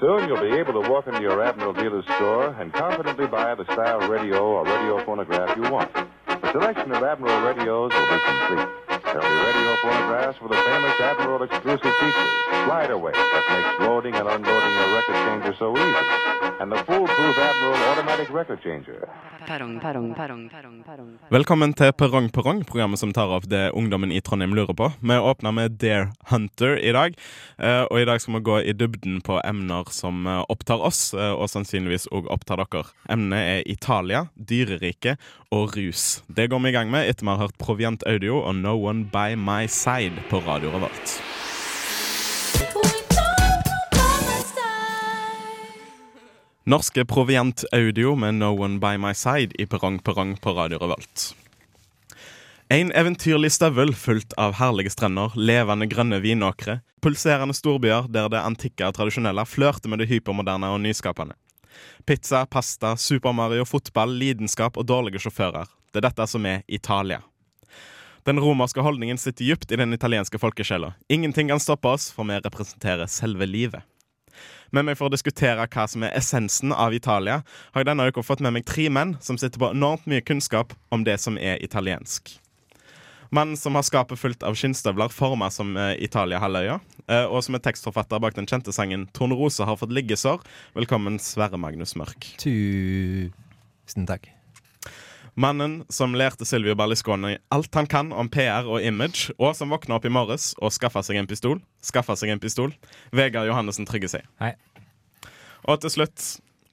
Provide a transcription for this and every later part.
Soon you'll be able to walk into your Admiral dealer's store and confidently buy the style radio or radio phonograph you want. The selection of Admiral radios will be complete. There'll be radio photographs with the famous Admiral exclusive features, slide away that makes loading and unloading your record changer so easy, and the foolproof Admiral automatic record changer. Perrong, perrong, perrong, perrong, perrong. Velkommen til Perrong Perrong, programmet som tar opp det ungdommen i Trondheim lurer på. Vi åpner med Dare Hunter i dag, eh, og i dag skal vi gå i dybden på emner som eh, opptar oss, eh, og sannsynligvis òg opptar dere. Emnet er Italia, dyreriket og rus. Det går vi i gang med etter vi har hørt Provient Audio og No One By My Side på Radio Revolt. Norske Provient Audio med No One By My Side i Perrong Perrong på Radio Revolt. En eventyrlig støvel fullt av herlige strender, levende grønne vinåkre, pulserende storbyer der det antikke og tradisjonelle flørter med det hypermoderne og nyskapende. Pizza, pasta, Super Mario, fotball, lidenskap og dårlige sjåfører. Det er dette som er Italia. Den romerske holdningen sitter dypt i den italienske folkesjela. Ingenting kan stoppe oss, for vi representerer selve livet. Med meg for å diskutere hva som er essensen av Italia, har jeg denne uka fått med meg tre menn som sitter på enormt mye kunnskap om det som er italiensk. Mannen som har skapet fullt av skinnstøvler forma som eh, Italia-halvøya, eh, og som er tekstforfatter bak den kjente sangen 'Tornerose har fått liggesår'. Velkommen, Sverre Magnus Mørk. Tusen takk. Mannen som lærte Silvio Berlusconi alt han kan om PR og image, og som våkna opp i morges og skaffa seg en pistol. Skaffa seg en pistol. Vegard Johannessen trygger seg. Hei. Og til slutt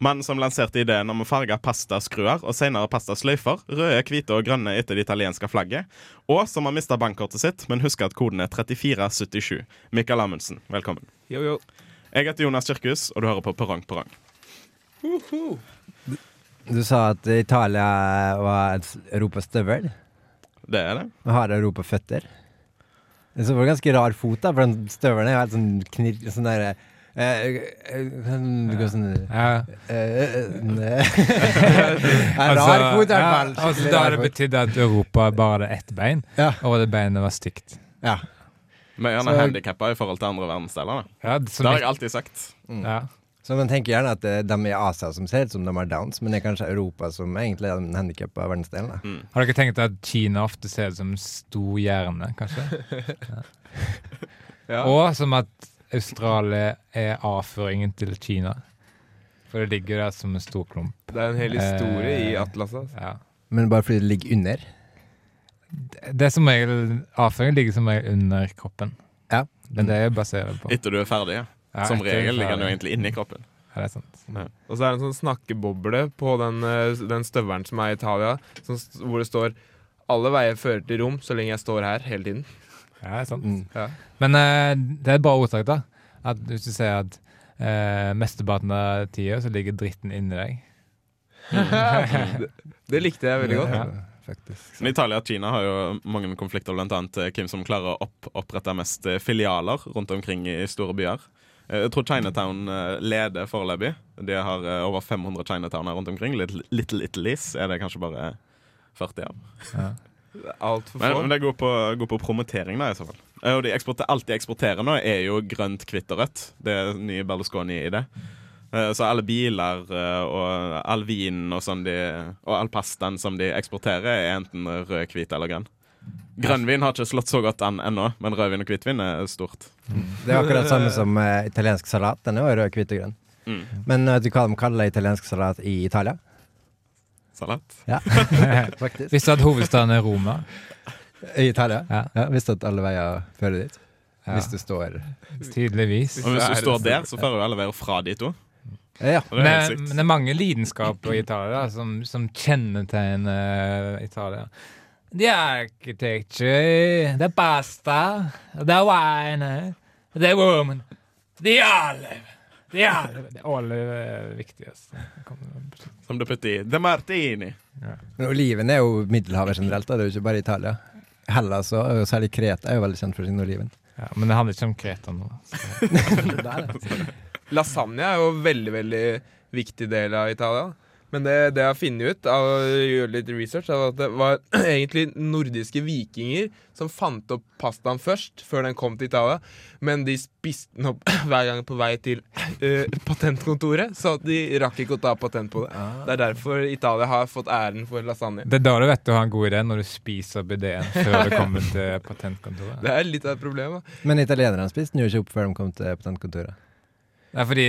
mannen som lanserte ideen om å farge pastaskruer og senere pastasløyfer røde, hvite og grønne etter det italienske flagget, og som har mista bankkortet sitt, men husker at koden er 3477. Mikael Amundsen, velkommen. Jo, jo. Jeg heter Jonas Kirkhus, og du hører på Perrong Perrong. Du sa at Italia var et Europas støvel. Det er det. Og har Europa føtter. Det var så ganske rar fot, da, for den støvelen er jo helt sånn knirk... Sånn derre Uh, eh, Det går sånn Ja. eh, eh, En rar fot, i hvert fall. ja, altså, da hadde det betydd at Europa bare hadde ett bein, Ja. og det beinet var stygt. Ja. Vi er gjerne handikappa i forhold til andre verdensdeler. da. Ja, det, Det har jeg alltid sagt. ja. Så man tenker gjerne at eh, de i Asia som ser ut som de har downs, men det er kanskje Europa som egentlig er den handikappa verdensdelen. Mm. Har dere tenkt at Kina ofte ser ut som stor hjerne, kanskje? Ja. Og som at Australia er avføringen til Kina. For det ligger der som en stor klump. Det er en hel historie i Atlas. Altså. Ja. Men bare fordi det ligger under. Det det som regel Avføringen ligger som regel under kroppen. Ja. Det er det jeg baserer det på. Etter du er ferdig. Ja. Ja, Som regel ligger den jo egentlig inni kroppen. Ja, det er sant. Og så er det en sånn snakkeboble på den, eh, den støvelen som er i Italia, som, hvor det står 'Alle veier fører til Rom så lenge jeg står her hele tiden'. Ja, det er sant. Mm. Ja. Men uh, det er et bra ordtak, da. At hvis du sier at uh, mesteparten av tida så ligger dritten inni deg. det, det likte jeg veldig godt. Ja. Faktisk. Men Italia og Kina har jo mange konflikter, eh, hvem som klarer å opp opprette mest filialer rundt omkring i store byer. Eh, Jeg tror Chinatown eh, leder foreløpig. De har eh, over 500 Chinatown her rundt omkring. Little, Little Italys er det kanskje bare 40 av. Ja. Altfor Men, få. men det går på, går på promotering, da, i så fall. Og de eksporter, alt de eksporterer nå, er jo grønt, hvitt og rødt. Det er nye Berlusconi i det. Eh, Så alle biler og all vinen og sånn de, og all pastaen som de eksporterer, er enten rød, hvit eller grønn. Grønnvin har ikke slått så godt an ennå, men rødvin og hvitvin er stort. Det er akkurat det samme som uh, italiensk salat. Den er jo rød, hvit og grønn. Mm. Men vet du hva de kaller italiensk salat i Italia? Salat. Ja, faktisk. Visste du at hovedstaden er Roma? I Italia? Ja. Ja, Visste at alle veier fører dit? Ja. Hvis du står Tydeligvis. Og hvis du står der, så fører jo alle veier fra dit òg. Ja. Det Men, men det er mange lidenskaper i Italia som, som kjennetegner Italia. Det er architecture, det er pasta, det er wine, det er woman, det er olive. Det er olive. the olive er viktigst. Som du putter i The Martini. Men oliven er jo Middelhavet generelt, da. det er jo ikke bare Italia. Hellas og særlig Kreta er jo veldig kjent for sin oliven. Ja, men det handler ikke om Kreta nå. Lasagne er jo en veldig, veldig viktig del av Italia. Men det, det jeg har funnet ut av å gjøre litt research, er at det var egentlig nordiske vikinger som fant opp pastaen først, før den kom til Italia. Men de spiste den opp hver gang på vei til uh, patentkontoret, så de rakk ikke å ta patent på det. Det er derfor Italia har fått æren for lasagne. Det er da du vet du har en god idé, når du spiser bideen før du kommer til patentkontoret. Det er litt av et problem. Da. Men italienerne spiste den jo ikke opp før de kom til patentkontoret. Er fordi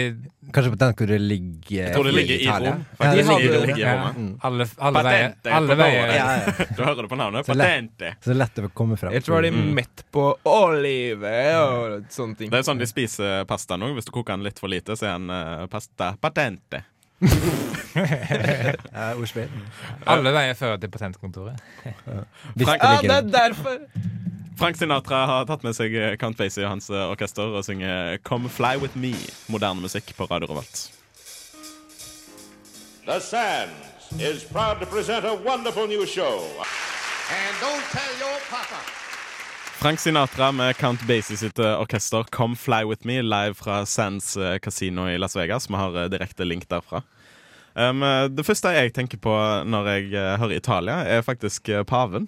Kanskje det ligger Jeg tror det ligger i Italia? Rom. Ja, det Faktisk. ligger Det ligger i ja, Mm. alle, alle veier, alle på veier. Ja, ja. Du hører det på navnet. Så lett. Patente. Så det er lett å komme frem. Jeg tror de er midt mett på olive og sånne ting. Det er sånn de spiser pasta nå. Hvis du koker den litt for lite, så er den eh, pasta patente. Ja, ordspill. Alle veier fører til patentkontoret. Ja, ikke det er derfor! Frank Sinatra har tatt med seg Count Basie og hans eh, orkester og synger Come Fly With Me, moderne musikk på Radio Revolt. The Sands is proud to present a wonderful new show. And don't tell your papa. Frank Sinatra med Count Basie sitt eh, orkester Come Fly With Me live fra Sands eh, Casino i Las Vegas. Vi har direkte link derfra. Um, det første jeg tenker på når jeg hører Italia, er faktisk paven.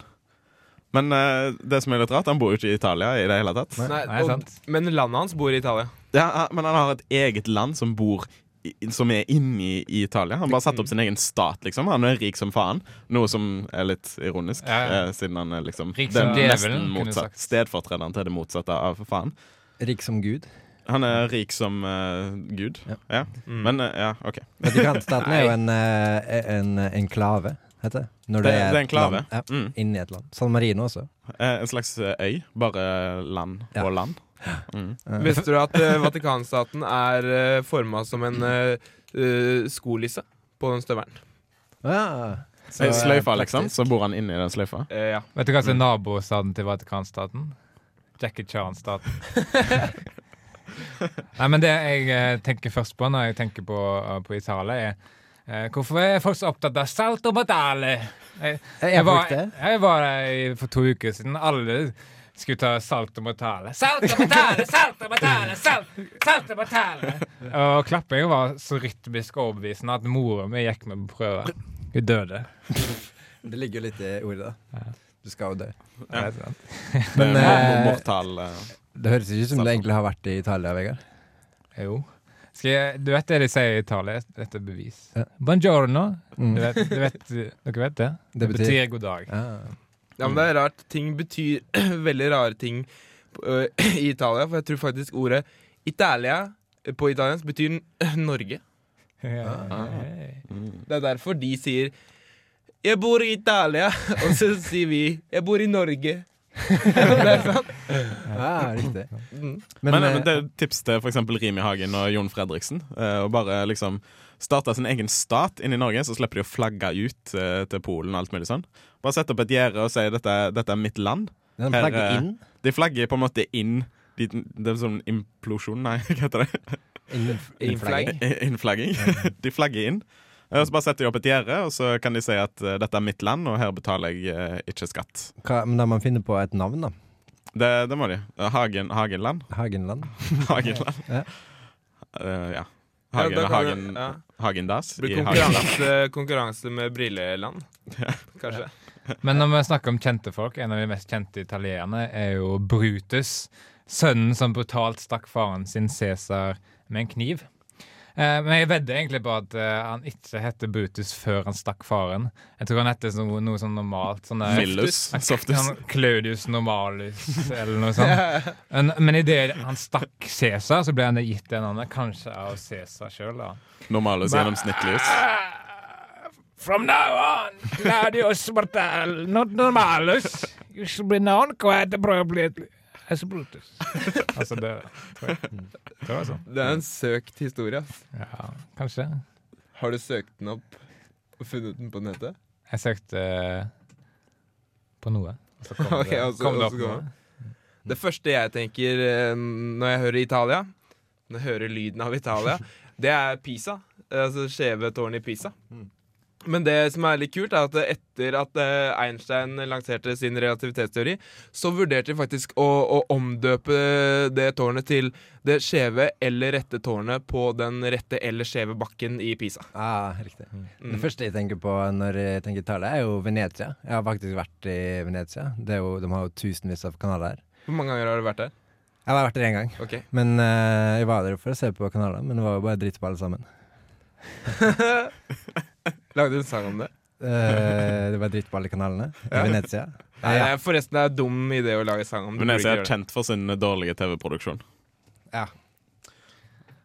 Men uh, det som er litt rart, han bor jo ikke i Italia i det hele tatt. Nei, Nei, og, men landet hans bor i Italia. Ja, Men han har et eget land som bor i, som er inni i Italia. Han bare satt opp sin egen stat, liksom. Han er rik som faen. Noe som er litt ironisk, Ja, ja. eh, siden han er liksom Rik det som djevelen, nesten motsatt. Stedfortrederen til det motsatte av faen. Rik som gud. Han er rik som uh, gud. Ja. Ja. Mm. Men uh, ja, OK. Vatikanstaten er jo en, eh, en enklave, heter det. Når Det, det, det er en klave. land- Ja, Mm. inni et land. San Marino også. Eh, En slags eh, øy. Bare land Ja. og land. Mm. Eh, Visste du at uh, Vatikanstaten er uh, forma som en uh, skolisse på den støvelen? Ja. Så, eh, sløyfa, liksom. Så bor han inni den sløyfa. Eh, ja. Vet du hva som er nabostaten til Vatikanstaten? Jackie Chan-staten. Nei, men det jeg tenker først på når jeg tenker på, på Italia, er Hvorfor er folk så opptatt av salt og batale? Jeg, jeg, var, jeg var der for to uker siden. Alle skulle ta salt og batale. Salt og batale, salt og batale, salt, salt og batale! Og klappinga var så rytmisk overbevisende at mora mi gikk med på prøve. Hun døde. Det ligger jo litt i ordet, da. Du skal jo dø. Ja. det. Men er eh, mortal eh, det høres ikke ut som det egentlig har vært i Italia, Vegard. Jo. Skal jeg, du vet det de sier i Italia? Dette er bevis. Ja. Buongiorno. Mm. Du vet, du vet, dere vet det? Det betyr- betyr god dag. Ja. ja, men det er rart. Ting betyr veldig rare ting i Italia. For jeg tror faktisk ordet Italia eh, på italiensk betyr Norge. Ja. mm. Det er derfor de sier 'Jeg bor i Italia', og så sier vi 'Jeg bor i Norge'. Det er sant. ja, riktig. Mm. Men, Men, men, eh, det er tips til f.eks. Rimi Hagen og Jon Fredriksen. eh, Å bare liksom starte sin egen stat inn i Norge, så slipper de å flagge ut eh, til Polen og alt mulig sånn. Bare sette opp et gjerde og si dette, dette er mitt land. her, flagger inn. De flagger på en måte inn de, Det er sånn implosjon, nei, hva heter det? Innf- Innflagging. Innflagging. De flagger inn. Og så bare setter de opp et gjerde, og så kan de si at eh, dette er mitt land, og her betaler jeg eh, ikke skatt. Hva, men da man finner på et navn, da. Det, det må de. Eh, Hagen, Hagenland. Hagenland. Hagenland. Ja. Eh, ja. Hagen, ja, Hagen, ja. Hagendas. Blir konkurranse, konkurranse med brilleland, kanskje. Men når vi snakker om kjente folk, en av de mest kjente italienerne er jo Brutus. Sønnen som brutalt stakk faren sin Cæsar med en kniv. Eh, men jeg vedder egentlig på at eh, han ikke heter Brutus før han stakk faren. Jeg tror han heter noe, noe sånn normalt. Sånn Millus. Softus. Sånn Claudius Normalus, eller noe sånt. Men, men idet han stakk Cæsar, så ble han gitt en annen, Kanskje av Cæsar sjøl, da. Normalus gjennomsnittligis. From now on, Claudius Martel, not normalus. You should be known quite appropriately as Brutus. altså, det tror jeg. Det var sånn. Det er en søkt historie. ass. Ja, kanskje. Har du søkt den opp og funnet den på nettet? Jeg søkte uh, på noe. og Så kom Ok, det, og kom det opp kom noe. Det første jeg tenker eh, når jeg hører Italia, når jeg hører lyden av Italia, det er Pisa. Altså skjeve tårn i Pisa. Men det som er litt kult, er at etter at eh, Einstein lanserte sin relativitetsteori, så vurderte de faktisk å, å omdøpe det tårnet til det skjeve eller rette tårnet på den rette eller skjeve bakken i Pisa. Ah, riktig. Mm. Det første jeg tenker på når jeg tenker Italia, er jo Venezia. Jeg har faktisk vært i Venezia. Det er jo, de har jo tusenvis av kanaler her. Hvor mange ganger har du vært der? Jeg har vært der én gang. Okay. Men uh, jeg var der for å se på kanaler, men det var jo bare dritt på alle sammen. Lagde du en sang om det? Uh, det var dritt på alle kanalene i Ja. Venezia. Nei, Ja. det forresten det er dum idé å lage sang om. det. Venezia er kjent for sin dårlige TV-produksjon. Ja.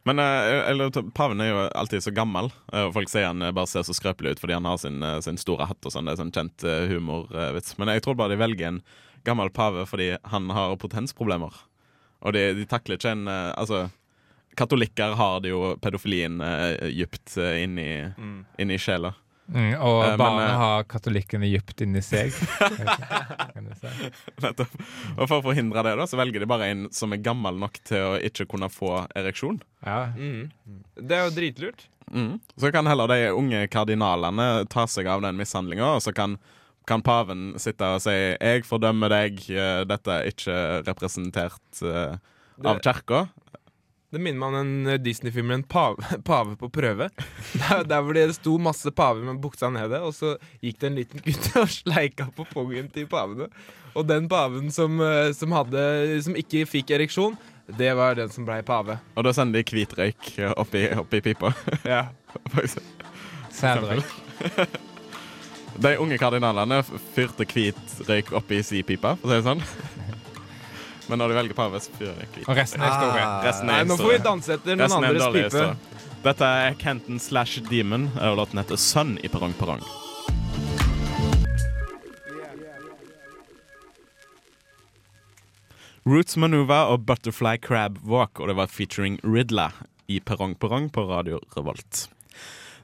Men eh, eller, paven er jo alltid så gammel, eh, og folk sier han bare ser så skrøpelig ut fordi han har sin, sin store hatt og sånn. Det er sånn kjent humorvits. Men jeg tror bare de velger en gammel pave fordi han har potensproblemer. Og de, de takler ikke en Altså, katolikker har det jo pedofilien uh, dypt uh, inni, Mm. inni sjela. Mm, og barna men, eh, har katolikkene dypt inni seg. Kan du si. Nettopp. Og for å forhindre det, da, så velger de bare en som er gammel nok til å ikke kunne få ereksjon. Ja. Mm. Det er jo dritlurt. Mm. Så kan heller de unge kardinalene ta seg av den mishandlinga, og så kan, kan paven sitte og si 'Jeg fordømmer deg, eh, dette er ikke representert uh, av kirka'. Det minner meg om den eh, Disney-filmen 'Pave, pave på prøve'. Der, der hvor det sto masse paver med buksa nede, og så gikk det en liten gutt og sleika på pungen til pavene. Og den paven som, eh, som, hadde, som ikke fikk ereksjon, det var den som blei pave. Og da sender de hvit røyk oppi, oppi pipa. Ja. Sædrøyk. De unge kardinalene fyrte hvit røyk oppi si pipa, for å si det sånn. Men når du velger pave, så fyrer det hvit. Og resten er historie. Ah, Resten Nei, er nå får vi danse etter noen Resten andres dårlig pipe. historie. Dette er Kenton slash Demon, og låten heter Sun i Perrong Perrong. Roots Manuva og Butterfly Crab Walk, og det var featuring Ridla i Perrong Perrong på Radio Revolt.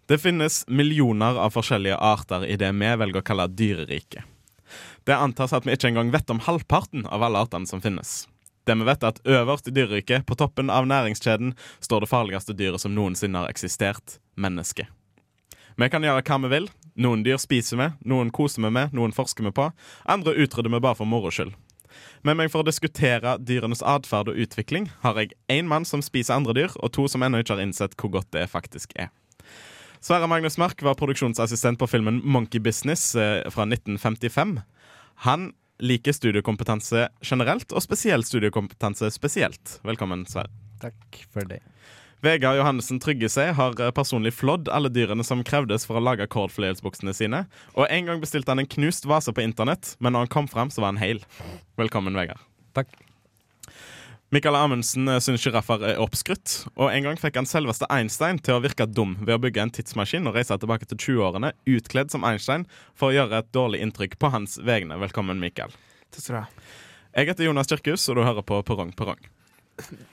Det finnes millioner av forskjellige arter i det vi velger å kalle dyreriket. Det antas at vi ikke engang vet om halvparten av alle artene som finnes. Det vi vet er at Øverst i dyreriket, på toppen av næringskjeden, står det farligste dyret som noensinne har eksistert mennesket. Vi kan gjøre hva vi vil. Noen dyr spiser vi, noen koser vi med, noen forsker vi på. Andre utrydder vi bare for moro skyld. Med meg for å diskutere dyrenes atferd og utvikling har jeg én mann som spiser andre dyr, og to som ennå ikke har innsett hvor godt det faktisk er. Sverre Magnus Mark var produksjonsassistent på filmen Monkey Business eh, fra 1955. Han liker studiekompetanse generelt, og spesiell studiekompetanse spesielt. Velkommen, Sverre. Takk for det. Vegard Johannessen Tryggeseid har eh, personlig flådd alle dyrene som krevdes for å lage kordfløyelsbuksene sine. Og en gang bestilte han en knust vase på internett, men når han kom fram, så var han heil. Velkommen, Vegard. Takk. Michael Amundsen eh, syns sjiraffer er oppskrytt, og en gang fikk han selveste Einstein til å virke dum ved å bygge en tidsmaskin og reise tilbake til 20-årene utkledd som Einstein for å gjøre et dårlig inntrykk på hans vegne. Velkommen, Michael. Takk skal du ha. Jeg heter Jonas Kirkhus, og du hører på Perrong Perrong.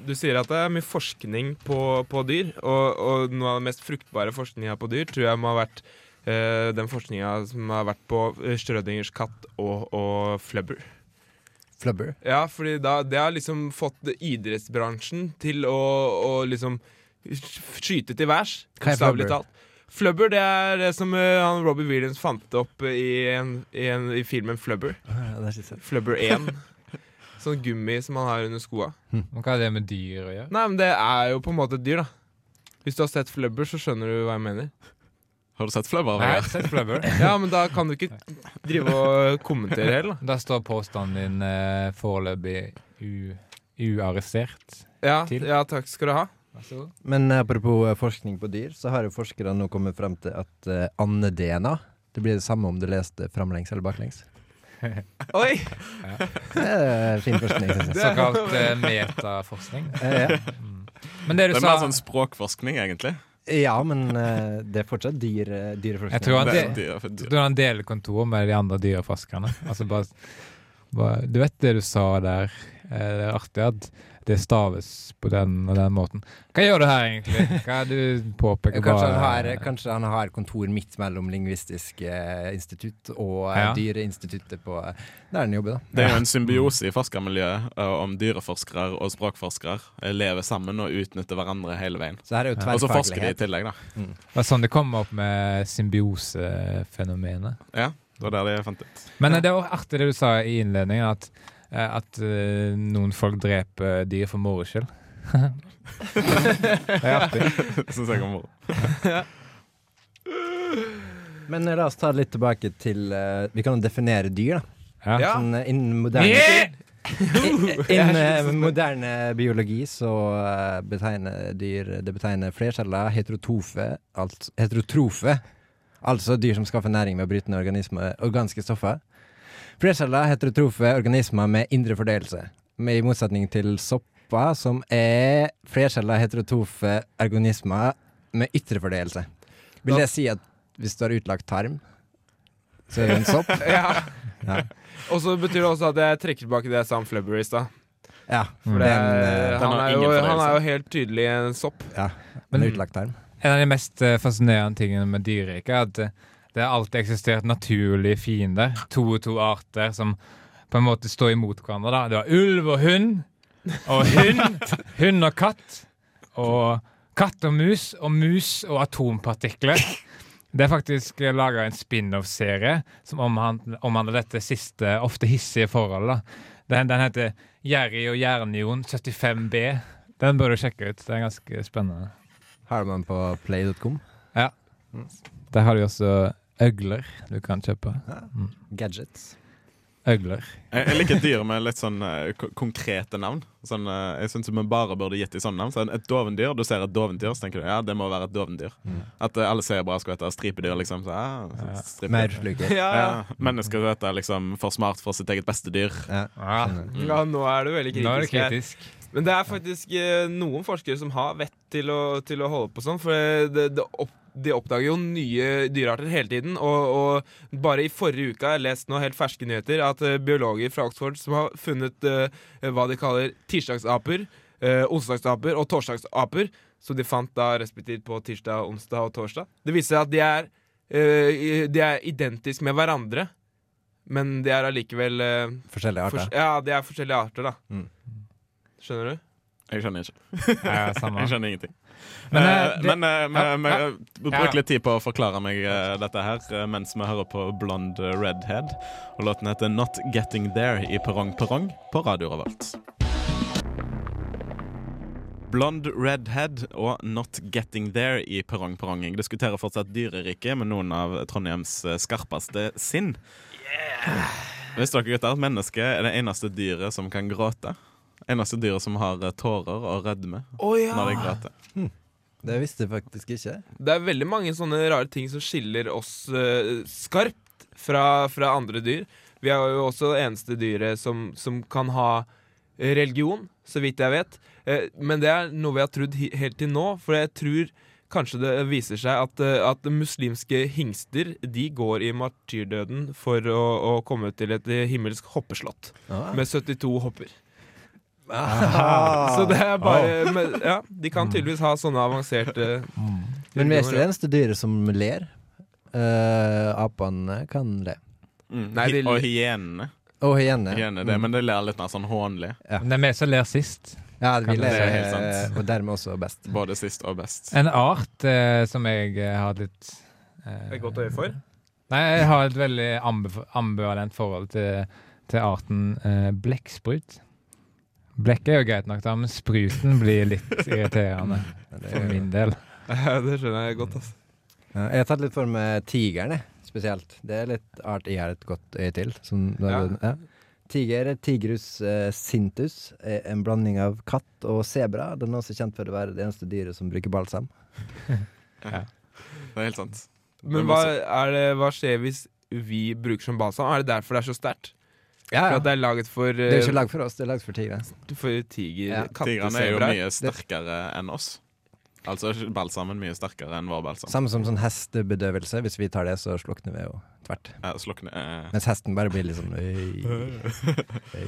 Du sier at det er mye forskning på, på dyr, og, og noe av den mest fruktbare forskninga på dyr tror jeg må ha vært øh, den forskninga som har vært på strødingers Schrødingers katt og, og flubber. Flubber. Ja, fordi da, det har liksom fått idrettsbransjen til å, å liksom skyte til værs. Bokstavelig flubber? talt. Flubber det er det som uh, han Robbie Williams fant opp i, en, i, en, i filmen Flubber. Flubber 1. sånn gummi som han har under skoa. Og hva har det med dyr å gjøre? Nei, men det er jo på en måte et dyr, da. Hvis du har sett Flubber, så skjønner du hva jeg mener. Har du sett Flubber? Nei, jeg har sett Flubber. Ja, men da kan du ikke drive og kommentere heller. Da står påstanden din eh, foreløpig u- uarrestert. Ja, Til. ja, takk skal du ha. Men eh, apropos eh, forskning på dyr, så har jo forskere nå kommet frem til at uh, ande-DNA Det blir det samme om du leste framlengs eller baklengs. Oi! Det er fin forskning, Synes jeg. Såkalt uh, metaforskning. Uh, ja. Men det du Det er sa mer sånn språkforskning, egentlig. Ja, men uh, det er fortsatt dyr, eh, dyreforskning. Jeg tror han del, det- er dyr, for dyr. har en del kontor med de andre dyreforskerne. Altså bare, bare Du vet det du sa der Eh, Det er artig at det staves på den og den måten. Hva gjør du her, egentlig? Hva er du påpeker Kanskje han, har, kanskje han har kontor midt mellom Lingvistisk eh, institutt og eh, Ja. Dyreinstituttet på der han jobber, da. Det er jo en symbiose i forskermiljøet eh, om dyreforskere og språkforskere eh, lever sammen og utnytter hverandre hele veien. Så her er jo Og så forsker de i tillegg, da. Det er sånn det kommer opp med symbiosefenomenet. Ja, det var der de fant ut. Men eh, det var artig det du sa i innledningen, at, eh, at eh, noen folk dreper dyr for moro skyld. det er artig. Syns jeg er moro. Men eh, la oss ta det litt tilbake til uh, Vi kan jo definere dyr, da. Ja. Sånn, uh, innen moderne Yeah! Innen uh, moderne biologi så eh, betegner dyr Det betegner flercella heterotofe, altså, heterotrofe, altså dyr som skaffer næring ved å bryte ned organismer, organiske stoffer. Flercella heterotrofe organismer med indre fordøyelse, med i motsetning til sopper, som er flerceller heterotrofe organismer med ytre fordøyelse. Vil det si at hvis du har utlagt tarm, så er det en sopp? Ja. Ja. Og så betyr det også at jeg trekker tilbake det jeg sa om Flubber i stad. Ja, For det, den, eh, Den han, er jo, han er jo helt tydelig en sopp. ja, Men- utlagt tarm. En av de mest eh, fascinerende tingene med dyreriket er at eh, det har alltid eksistert naturlige fiender. To og to arter som på en måte står imot hverandre. da. Det var ulv og hund, og hund, hund og katt, og katt og mus, og mus og atompartikler. Det er faktisk laga en spin-off-serie som omhandler, dette siste, ofte hissige forholdet. Den, den heter Jerry og Jernjon 75B. Den bør du sjekke ut. Det er ganske spennende. Har du den på play.com. Der har de også øgler du kan kjøpe. Gadgets. Øgler. Jeg, jeg liker dyr med litt sånn uh, konkrete navn. Sånn, uh, jeg syns vi bare burde gitt dem sånne navn. Så et dovendyr, du ser et dovendyr, så tenker du ja, det må være et dovendyr. At uh, alle sebraer skal hete stripedyr, liksom. Så, ja, stripedyr. Maurfluger. Ja, Ja, mennesker skal hete liksom for smart for sitt eget beste dyr. Ja. Ja, skjønner. ja, nå er du veldig nå er du kritisk. Men det er faktisk noen forskere som har vett til å, til å holde på sånn. For det, det opp, de oppdager jo nye dyrearter hele tiden. Og, og bare i forrige uke har jeg lest noe helt ferske nyheter at eh, biologer fra Oxford som har funnet uh, hva de kaller tirsdagsaper, uh, onsdagsaper og torsdagsaper, som de fant da respektivt på tirsdag, onsdag og torsdag. Det viser seg at de er, uh, de er identiske med hverandre, men de er allikevel uh, Forskjellige arter. arter. Ja, de er forskjellige arter, da. Mm. Skjønner du? Jeg skjønner ikke. Jeg skjønner ingenting. Men, Men, eh, det- men eh, vi- Ja, vi ja. bruker litt tid på å forklare meg eh, dette her eh, mens vi hører på Blonde Redhead. Og låten heter Not Getting There i Perrong Perrong på Radio Revolt. Blond Redhead og Not Getting There i Perrong Perrong. Jeg diskuterer fortsatt dyreriket med noen av Trondheims eh, skarpeste sinn. Visste dere gutter at mennesket er det eneste dyret som kan gråte? Eneste dyret som har eh, tårer og rødme oh, ja! når de gråter. Det visste jeg faktisk ikke. Det er veldig mange sånne rare ting som skiller oss uh, skarpt fra, fra andre dyr. Vi er jo også det eneste dyret som, som kan ha religion, så vidt jeg vet. Eh, men det er noe vi har trodd helt til nå, for jeg tror kanskje det viser seg at, eh, at muslimske hingster de går i martyrdøden for å, å komme til et himmelsk hoppeslott Ah. med 72 hopper. Så det er bare men, Ja, de kan tydeligvis ha sånne avanserte Men vi er ikke det eneste dyret som ler. Uh, apene kan le. Mm. Nei, de- og hyenene. Og hyenene. Hyene, det, men det ler litt mer sånn hånlig. Men det er vi som ler sist. Ja, vi ler, helt sant? eh, og dermed også best. Både sist og best. En art eh, som jeg eh, har litt eh, Et godt øye for? Nei, jeg har et veldig ambivalent forhold til, til arten eh, blekksprut. Blekket er jo greit nok, da, men spruten blir litt irriterende for min del. Ja, det skjønner jeg godt. Altså. Jeg har tatt litt for meg tigeren, spesielt. Det er litt art jeg har et godt øye til. Som, Ja. ja. Tiger, Tigrus eh, sintus, er en blanding av katt og sebra. Den er også kjent for å være det eneste dyret som bruker balsam. ja. Det er helt sant. Men hva, er det, hva skjer hvis vi bruker som balsam? Er det derfor det er så sterkt? Ja, For ja. at det er laget for, Det er eh, ikke laget for oss, det er laget for tigre. for tiger, Ja. Tigrene er jo mye sterkere enn oss. Altså er balsamen mye sterkere enn vår balsam. Samme som sånn hestebedøvelse. Hvis vi tar det, så slukner vi jo tvert. Ja, slukne eh, Mens hesten bare blir litt sånn øy,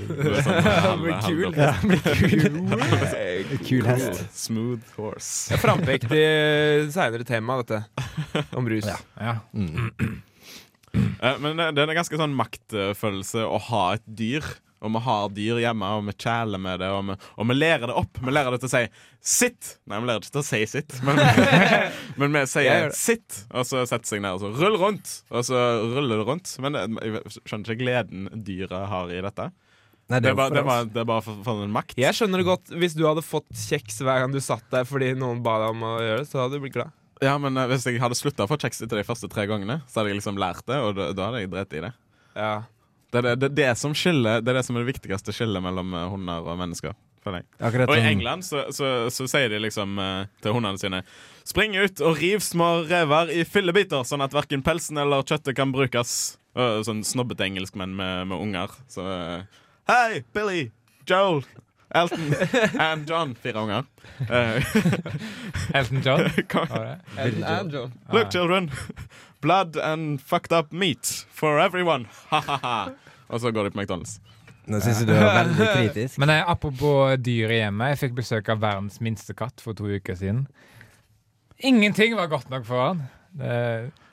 det er sånn blir kul. Ja, blir kul. Kul hest. Smooth horse. Det er frampektig seinere tema, dette. Om rus. Ja. Ja. Mm. Eh, Men det er en ganske sånn maktfølelse å ha et dyr. Og vi har dyr hjemme, og vi kjæler med det, og vi, og vi lærer det opp. Vi lærer det til å si 'sitt'. Nei, vi lærer det ikke til å si 'sitt', men, men vi sier 'sitt', og så setter seg ned og så 'rull rundt', og så ruller det rundt. Men det, jeg skjønner ikke gleden dyret har i dette. Nei, Det er bare, det er bare, det er bare for, for en makt. Jeg skjønner det godt. Hvis du hadde fått kjeks hver gang du satt der fordi noen ba deg om å gjøre det, så hadde du blitt glad. Ja, men eh, Hvis jeg hadde slutta å få kjeks etter de første tre gangene, så hadde jeg liksom lært det, og da, da hadde jeg drept i det. Ja. Det er det, det, det, som skiller, det er det som er det viktigste skillet mellom eh, hunder og mennesker. Og i England så, så, så sier de liksom uh, til hundene sine Spring ut og riv små rever i fillebiter, sånn at verken pelsen eller kjøttet kan brukes. Uh, sånn snobbete engelskmenn med, med unger. Så uh, Hei, Billy, Joel, Elton and John. Fire unger. Eh, Elton John. var? Elton and John. Look, children. Blood and fucked up meat for everyone. Og så går de på McDonald's. Nå syns jeg du er veldig kritisk. Men jeg, apropos dyr i hjemmet. Jeg fikk besøk av verdens minste katt for to uker siden. Ingenting var godt nok for han.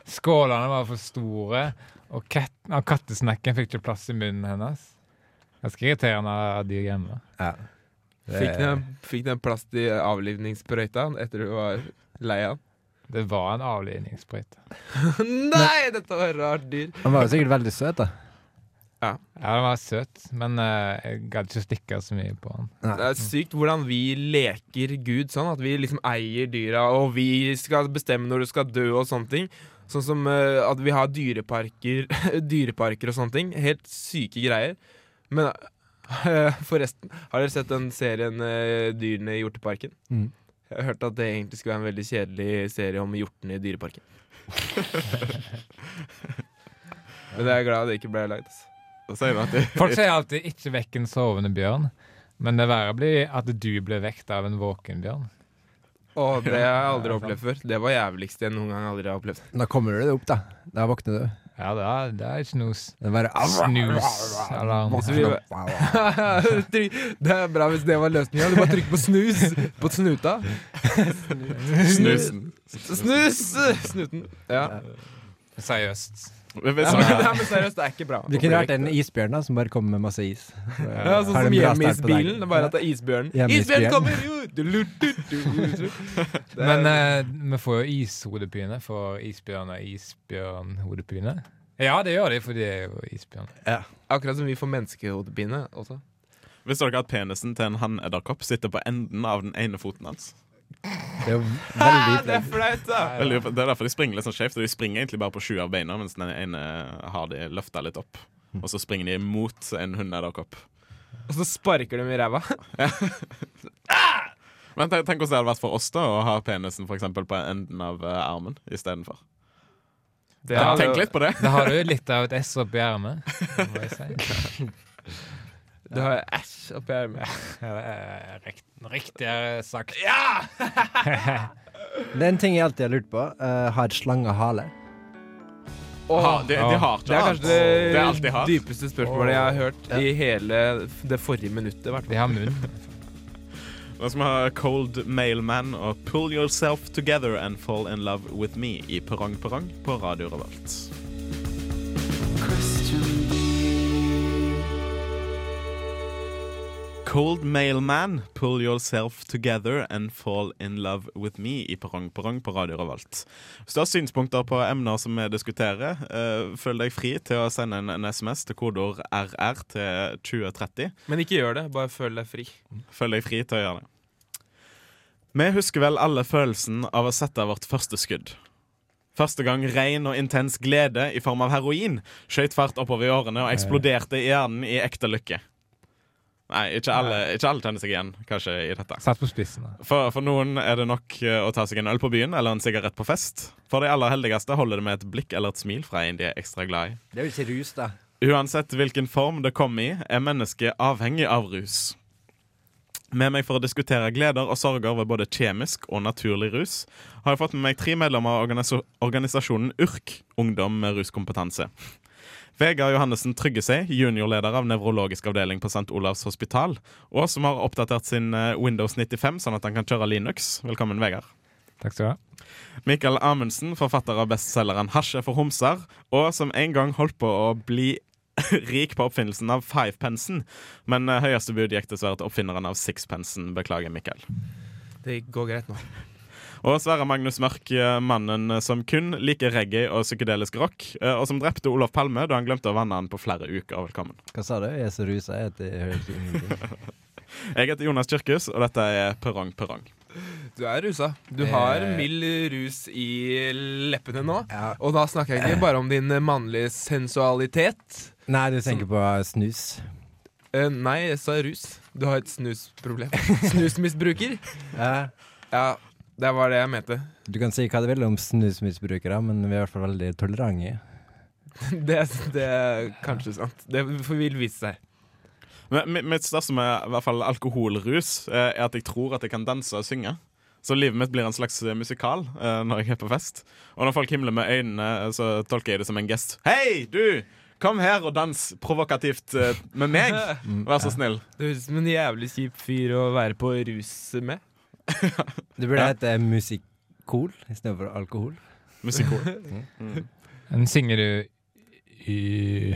Skålene var for store, og, kat, og kattesnekken fikk ikke plass i munnen hennes. Ganske irriterende å ha dyr hjemme. Ja. Det- Fikk den, fikk den plass til avlivningssprøyta etter du var lei av den? Det var en avlivningssprøyte. Nei, dette var rart dyr. Han var jo sikkert veldig søt, da. Ja, den var søt, men uh, jeg gadd ikke stikke så mye på den. Det er sykt hvordan vi leker Gud sånn. At vi liksom eier dyra, og vi skal bestemme når du skal dø og sånne ting. Sånn som uh, at vi har dyreparker, dyreparker og sånne ting. Helt syke greier. Men eh, forresten, har dere sett den serien eh, Dyrene i hjorteparken? Mm. Jeg har hørt at det egentlig skulle være en veldig kjedelig serie om hjortene i dyreparken. Men jeg er glad det ikke ble lagd. altså. Folk sier alltid 'ikke vekk en sovende bjørn', men det verre blir at du blir vekt av en våken bjørn. Å, det har jeg aldri opplevd før. Det var jævligst jeg noen gang aldri har opplevd. Da kommer du deg opp, da. Da våkner du. Ja, det er, det er snus. Det er bare snusalarm. Så det er bra hvis det var løsninga. Du bare trykker på snus på snuta. Snusen. Snus! Snuten. Ja. Seriøst. Vi- vi Ja, men, ja, men seriøst, det er ikke bra. Du kunne vært en isbjørn da, som bare kommer med masse is. Ja, sånn som hjemmeisbilen. Er bare at det er isbjørnen. Hjemmeisbjørn. Isbjørn kommer jo! Du, du, du, du. Er- Men eh, vi får jo ishodepine for isbjørn og isbjørnhodepine. Ja, det gjør de, for de er jo isbjørn. Akkurat som vi får menneskehodepine også. Visste dere at penisen til en hannedderkopp sitter på enden av den ene foten hans? Det er jo veldig Det er flaut. flaut, da! Veldig, det er derfor de springer litt sånn skjevt. De springer egentlig bare på sju av beina, mens den ene har de løfta litt opp. Og så springer de mot en hundedderkopp. Og så sparker de i ræva. Men tenk, tenk hvordan det hadde vært for oss da å ha penisen for eksempel, på enden av uh, armen istedenfor. Det Ja, Tenk litt på det. Da har du litt av et S oppi ermet. må jeg si. Du har æsj oppi armen. Ja, det rikt, riktigere sagt. Det er en ting jeg alltid har lurt på. Uh, har slanger hale? Ha, de, de har Det er kanskje Det det er dypeste spørsmålet jeg har hørt i hele det forrige minuttet. Hvertfall. De har munn. Nå skal vi ha Cold Mailman og Pull Yourself Together and Fall in Love With Me i Perrong Perrong på Radio Revolt. Cold Mailman, Pull Yourself Together and Fall in Love With Me i Perrong Perrong på Radio Revolt. Hvis du har synspunkter på emner som vi diskuterer, uh, føl deg fri til å sende en, en SMS til kodeord RR til 2030. Men ikke gjør det. Bare føl deg fri. Føl deg fri til å gjøre det. Vi husker vel alle følelsen av å sette vårt første skudd. Første gang ren og intens glede i form av heroin skjøt fart oppover i årene og eksploderte i hjernen i ekte lykke. Nei, ikke alle, ikke alle kjenner seg igjen kanskje i dette. Satt på spissen. da. For, for noen er det nok eh, å ta seg en øl på byen eller en sigarett på fest. For de aller heldigste holder det med et blikk eller et smil fra en de er ekstra glad i. Det er jo ikke rus, da. Uansett hvilken form det kommer i, er mennesket avhengig av rus. Med meg for å diskutere gleder og sorger ved både kjemisk og naturlig rus, har jeg fått med meg tre medlemmer av organisa organisasjonen URK, Ungdom med ruskompetanse. Vegard Johannessen Tryggesei, juniorleder av nevrologisk avdeling på St. Olavs hospital, og som har oppdatert sin eh, Windows 95 sånn at han kan kjøre Linux. Velkommen, Vegard. Takk skal du ha. Mikael Amundsen, forfatter av bestselgeren 'Hasje for homser', og som en gang holdt på å bli rik på oppfinnelsen av fivepensen, men eh, høyeste bud gikk dessverre til oppfinneren av sixpensen. Beklager, Mikael. Det går greit nå. Og Sverre Magnus Mørk, eh, mannen som kun liker reggae og psykedelisk rock, eh, og som drepte Olof Palme da han glemte å vanne han på flere uker. Velkommen. Hva sa du? Jeg er så rusa at det høres ingenting. Jeg heter Jonas Kyrkhus, og dette er Perrong Perrong. Du er rusa. Du Eh. har mild rus i leppene nå. Ja. Og da snakker jeg ikke bare om din mannlige sensualitet. Nei, du tenker på snus. Uh, nei, jeg sa rus. Du har et snusproblem. Snusmisbruker. Ja. Ja, det var det jeg mente. Du kan si hva du vil om snusmisbrukere, men vi er i hvert fall veldig tolerante. Det, det er kanskje sant. Det vil vise seg. Men mitt største med i hvert fall alkoholrus eh, er at jeg tror at jeg kan danse og synge. Så livet mitt blir en slags eh, musikal uh, når jeg er på fest. Og når folk himler med øynene, så tolker jeg det som en gest. Hei, du! Kom her og dans provokativt uh, med meg. Vær så snill. Det høres ut som en jævlig kjip fyr å være på rus med. Det burde Ja. hete Musikkol istedenfor alkohol. Musikkol Men synger du i,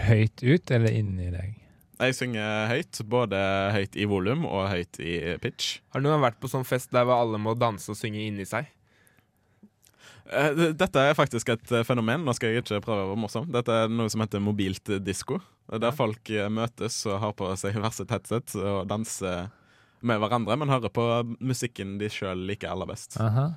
høyt ut eller inni deg? Jeg synger høyt, både høyt i volum og høyt i pitch. Har noen vært på sånn fest der hvor alle må danse og synge inni seg? Eh, Dette er faktisk et eh, fenomen. Nå skal jeg ikke prøve å være morsom. Dette er noe som heter mobilt disko. Der folk eh, møtes og har på seg hvert sitt headset og danser med hverandre, men hører på musikken de sjøl liker aller best. Aha.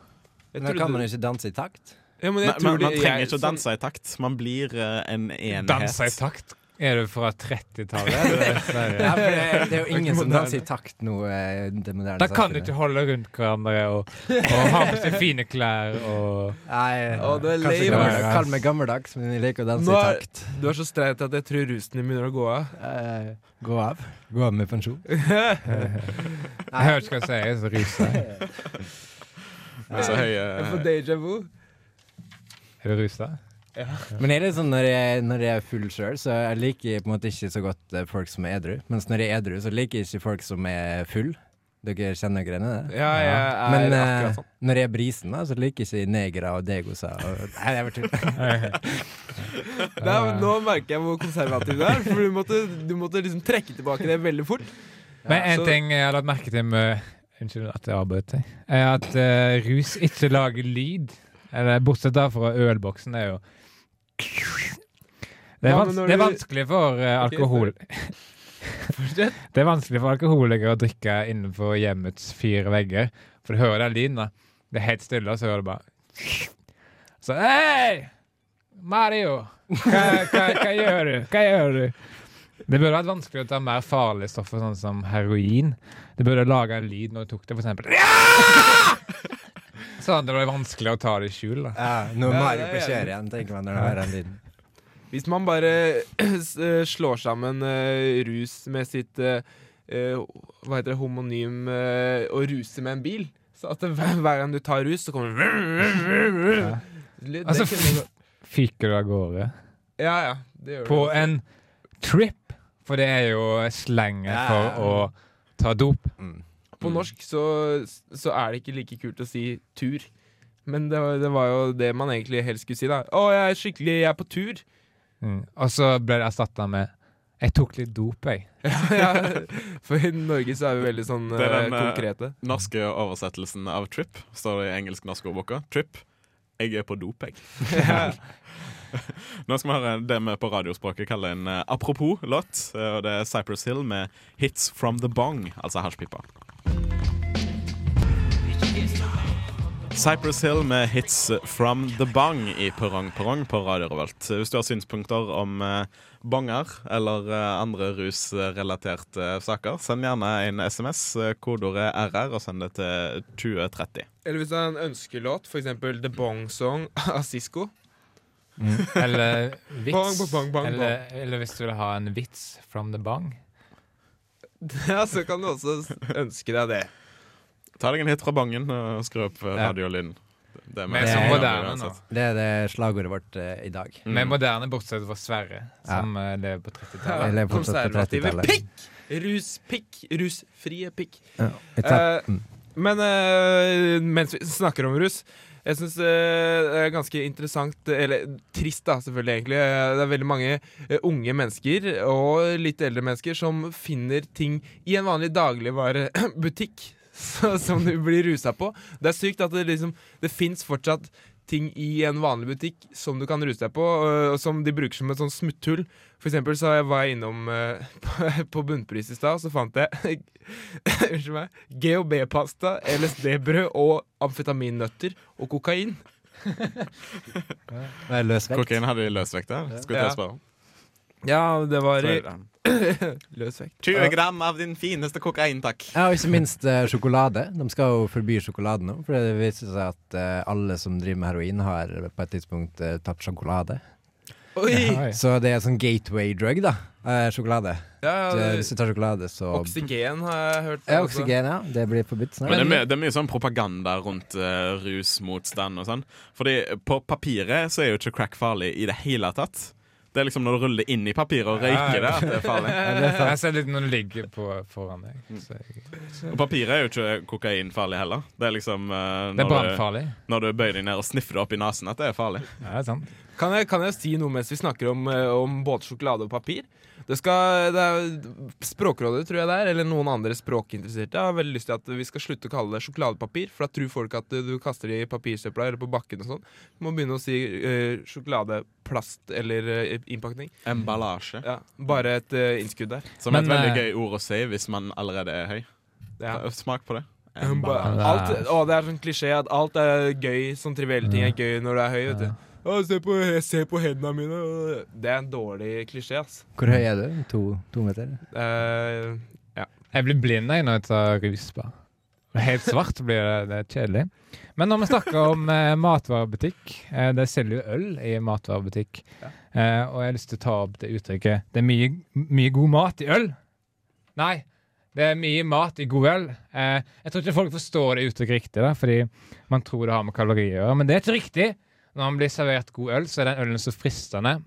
Men kan man man ikke danse i takt? ja, men jeg Men, tror man, man trenger jeg- ikke å sånn- danse i takt. Man blir uh, en enhet. Danse i takt? Er du fra 30-tallet? Ja, for det, det er jo ingen som danser i takt nå. eh, Det moderne Da kan du ikke holde rundt hverandre og, og ha på seg fine klær og Nei, Å, du er ass. Kall meg gammeldags, men jeg liker å danse Nå i er- takt. Du er så streit at jeg tror rusen din begynner å gå av. Eh, gå av. Gå av med pensjon. Jeg hører ikke hva jeg sier, så ruser jeg. Så høye Jeg får déjà vu. Er du rusa? Men er det sånn når jeg, når jeg er full sjøl, så jeg liker på en måte ikke så godt eh, folk som er edru. Mens når jeg er edru, så liker jeg ikke folk som er full. Dere kjenner greiene der? Ja, ja, Men eh, sånn. når jeg er brisen, da, så liker jeg ikke negere og degoser. Og, nei, jeg. Det er, nå merker jeg hvor konservativ du er, for du måtte, du måtte liksom trekke tilbake det veldig fort. Men en så- ting jeg har lagt merke til med Unnskyld at jeg avbrøt deg. Er at uh, rus ikke lager lyd. Eller bortsett fra ølboksen, er jo Det er, vans ja, det er vanskelig for uh, alkohol Det er vanskelig for alkoholikere å drikke innenfor hjemmets fire vegger. For du hører den lyden. da Det er helt stille, og så hører du bare Så Hei! Mario! Hva, hva, hva gjør du? Hva gjør du? Det burde vært vanskelig å ta mer farlige stoffer, sånn som heroin. Det burde lage en lyd når du tok det, for eksempel. Ja! Sånn, det ble vanskelig å ta det i skjul. da Ja, nå må jeg Mario på jeg kjøret igjen, tenker man når det er den lyden. Hvis man bare eh, slår sammen uh, rus med sitt eh, eh, Hva heter det, homonym uh, og ruser med en bil, så at det, hver, hver gang du tar rus, så kommer Ja. det Altså. Fyker du av gårde Ja, ja. Det gjør på det. en trip, for det er jo slenget Ja. for å ta dop. Mm. På norsk så, så er det ikke like kult å si tur. Men det var, det var jo det man egentlig helst skulle si, da. Å, jeg er skikkelig Jeg er på tur. Mm. Og så ble det erstatta med 'Jeg tok litt dop, jeg'. ja, for i Norge så er vi veldig sånn Det er den, eh, eh, konkrete. Norske oversettelsen av trip står det i engelsk-norsk ordboka. Trip. Jeg er på dop, jeg. Nå skal vi høre det vi på radiospråket kaller en eh, apropos-låt. og det er Cypress Hill med 'Hits From The Bong', altså hasjpipa. Cypress Hill med 'Hits From The Bong' i Perrong Perrong på Radio Revolt. Hvis du har synspunkter om banger bonger eller eh, andre rusrelaterte saker, send gjerne en SMS. eh, Kodeordet RR, og send det til 2030. Eller hvis du har en ønskelåt, for eksempel The Bong Song av Sisko. Eller vits. Bang, bang, bang, bang, eller, eller hvis du vil ha en vits from the bong. Ja, så kan du også ønske deg det. Ta deg en hit fra bangen og skru opp eh, Ja. radiolyden. Det er det, er, moderne nå. Det er det slagordet vårt uh, i dag. Mm. Med moderne, bortsett fra Sverre, som ja. lever på 30-tallet. Jeg lever på Konservative 30-tallet. pikk! Ruspikk. Rusfrie pikk. Ja, uh, Eh, Men uh, mens vi snakker om rus jeg syns det er ganske interessant, eller trist da, selvfølgelig egentlig. Eh, Det er veldig mange eh, unge mennesker og litt eldre mennesker som finner ting i en vanlig dagligvarebutikk så- som du blir rusa på. Det er sykt at det liksom Det fins fortsatt ting i en vanlig butikk som du kan ruse deg på, øh, og som de bruker som et sånn smutthull. For eksempel så var jeg innom øh, på, Bunnpris i stad, og så fant jeg Unnskyld meg. GHB-pasta, LSD-brød og amfetaminnøtter og kokain. Det er løsvekt. Kokain hadde de løsvekt der? Skulle Ja. å spørre. om. Ja, det var i det. løs vekt. 20 gram av din fineste kokain, takk. Ja, og ikke minst eh, sjokolade. De skal jo forby sjokolade nå. For det viser seg at eh, alle som driver med heroin, har på et tidspunkt eh, tatt sjokolade. Oi! Så det er sånn gateway drug, da. Eh, sjokolade. Ja, Så Hvis du tar sjokolade, så oksygen har jeg hørt. Ja, også. oksygen, ja. Det blir forbudt snart. Men det er, mye, det er mye sånn propaganda rundt uh, rusmotstand og sånn. Fordi på papiret så er jo ikke crack farlig i det hele tatt. Det er liksom når du ruller inn i papiret og røyker det, at det er farlig. Jeg ser litt når det ligger på, foran deg. Så jeg, Og papiret er jo ikke kokain farlig heller. Det er liksom eh, det er du, brannfarlig. når du bøyer deg ned og sniffer det opp i nesen at det er farlig. Ja, det er sant. Kan jeg, kan jeg si noe mens vi snakker om, eh, om både sjokolade og papir? Det, skal, det er Språkrådet, tror jeg det er, eller noen andre språkinteresserte, har veldig lyst til at vi skal slutte å kalle det sjokoladepapir. For da tror folk at du kaster det i papirsøpla eller på bakken og sånn. Du må begynne å si uh, sjokoladeplast eller uh, innpakning. Emballasje. Ja, bare et uh, innskudd der. Som er et veldig gøy ord å si hvis man allerede er høy. Ja. Smak på det. Emballasje Alt, å, det er sånn klisjé at alt er gøy. Sånn trivielle ting er gøy når du er høy. vet du se, på, se på hendene mine. Det er en dårlig klisjé, ass. Hvor høy er du? To, to meter? Eh, Jeg blir blind jeg når jeg tar rus. bare. Helt svart blir det, det er kjedelig. Men når vi snakker om eh, matvarebutikk eh, Det selger jo øl i matvarebutikk. Eh, og jeg har lyst til å ta opp det uttrykket Det er mye, mye god mat i øl. Nei, det er mye mat i god øl. Eh, jeg tror ikke folk forstår det uttrykket riktig, da, fordi man tror det har med kalorier å gjøre. Men det er ikke riktig. Når man blir servert god øl, så er den ølen så fristende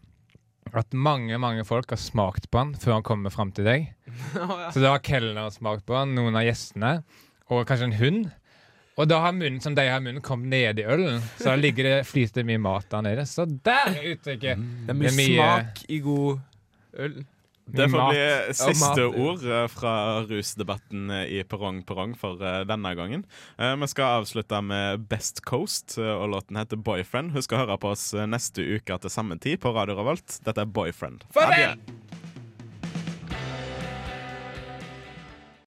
at mange mange folk har smakt på den før han kommer fram til deg. Så da har kelneren smakt på den, noen av gjestene, og kanskje en hund. Og da har munnen som de har munnen, kommet ned i ølen. Så da ligger det, flyter mye mat der nede. Så der er uttrykket. det er mye, Det er mye- smak i god øl. Det får bli siste mat. ord eh, fra rusdebatten eh, i Perrong Perrong for eh, denne gangen. Eh, Vi skal avslutte med Best Coast, og låten heter Boyfriend. Husk å høre på oss neste uke til samme tid på Radio Revolt. Dette er Boyfriend. Farvel!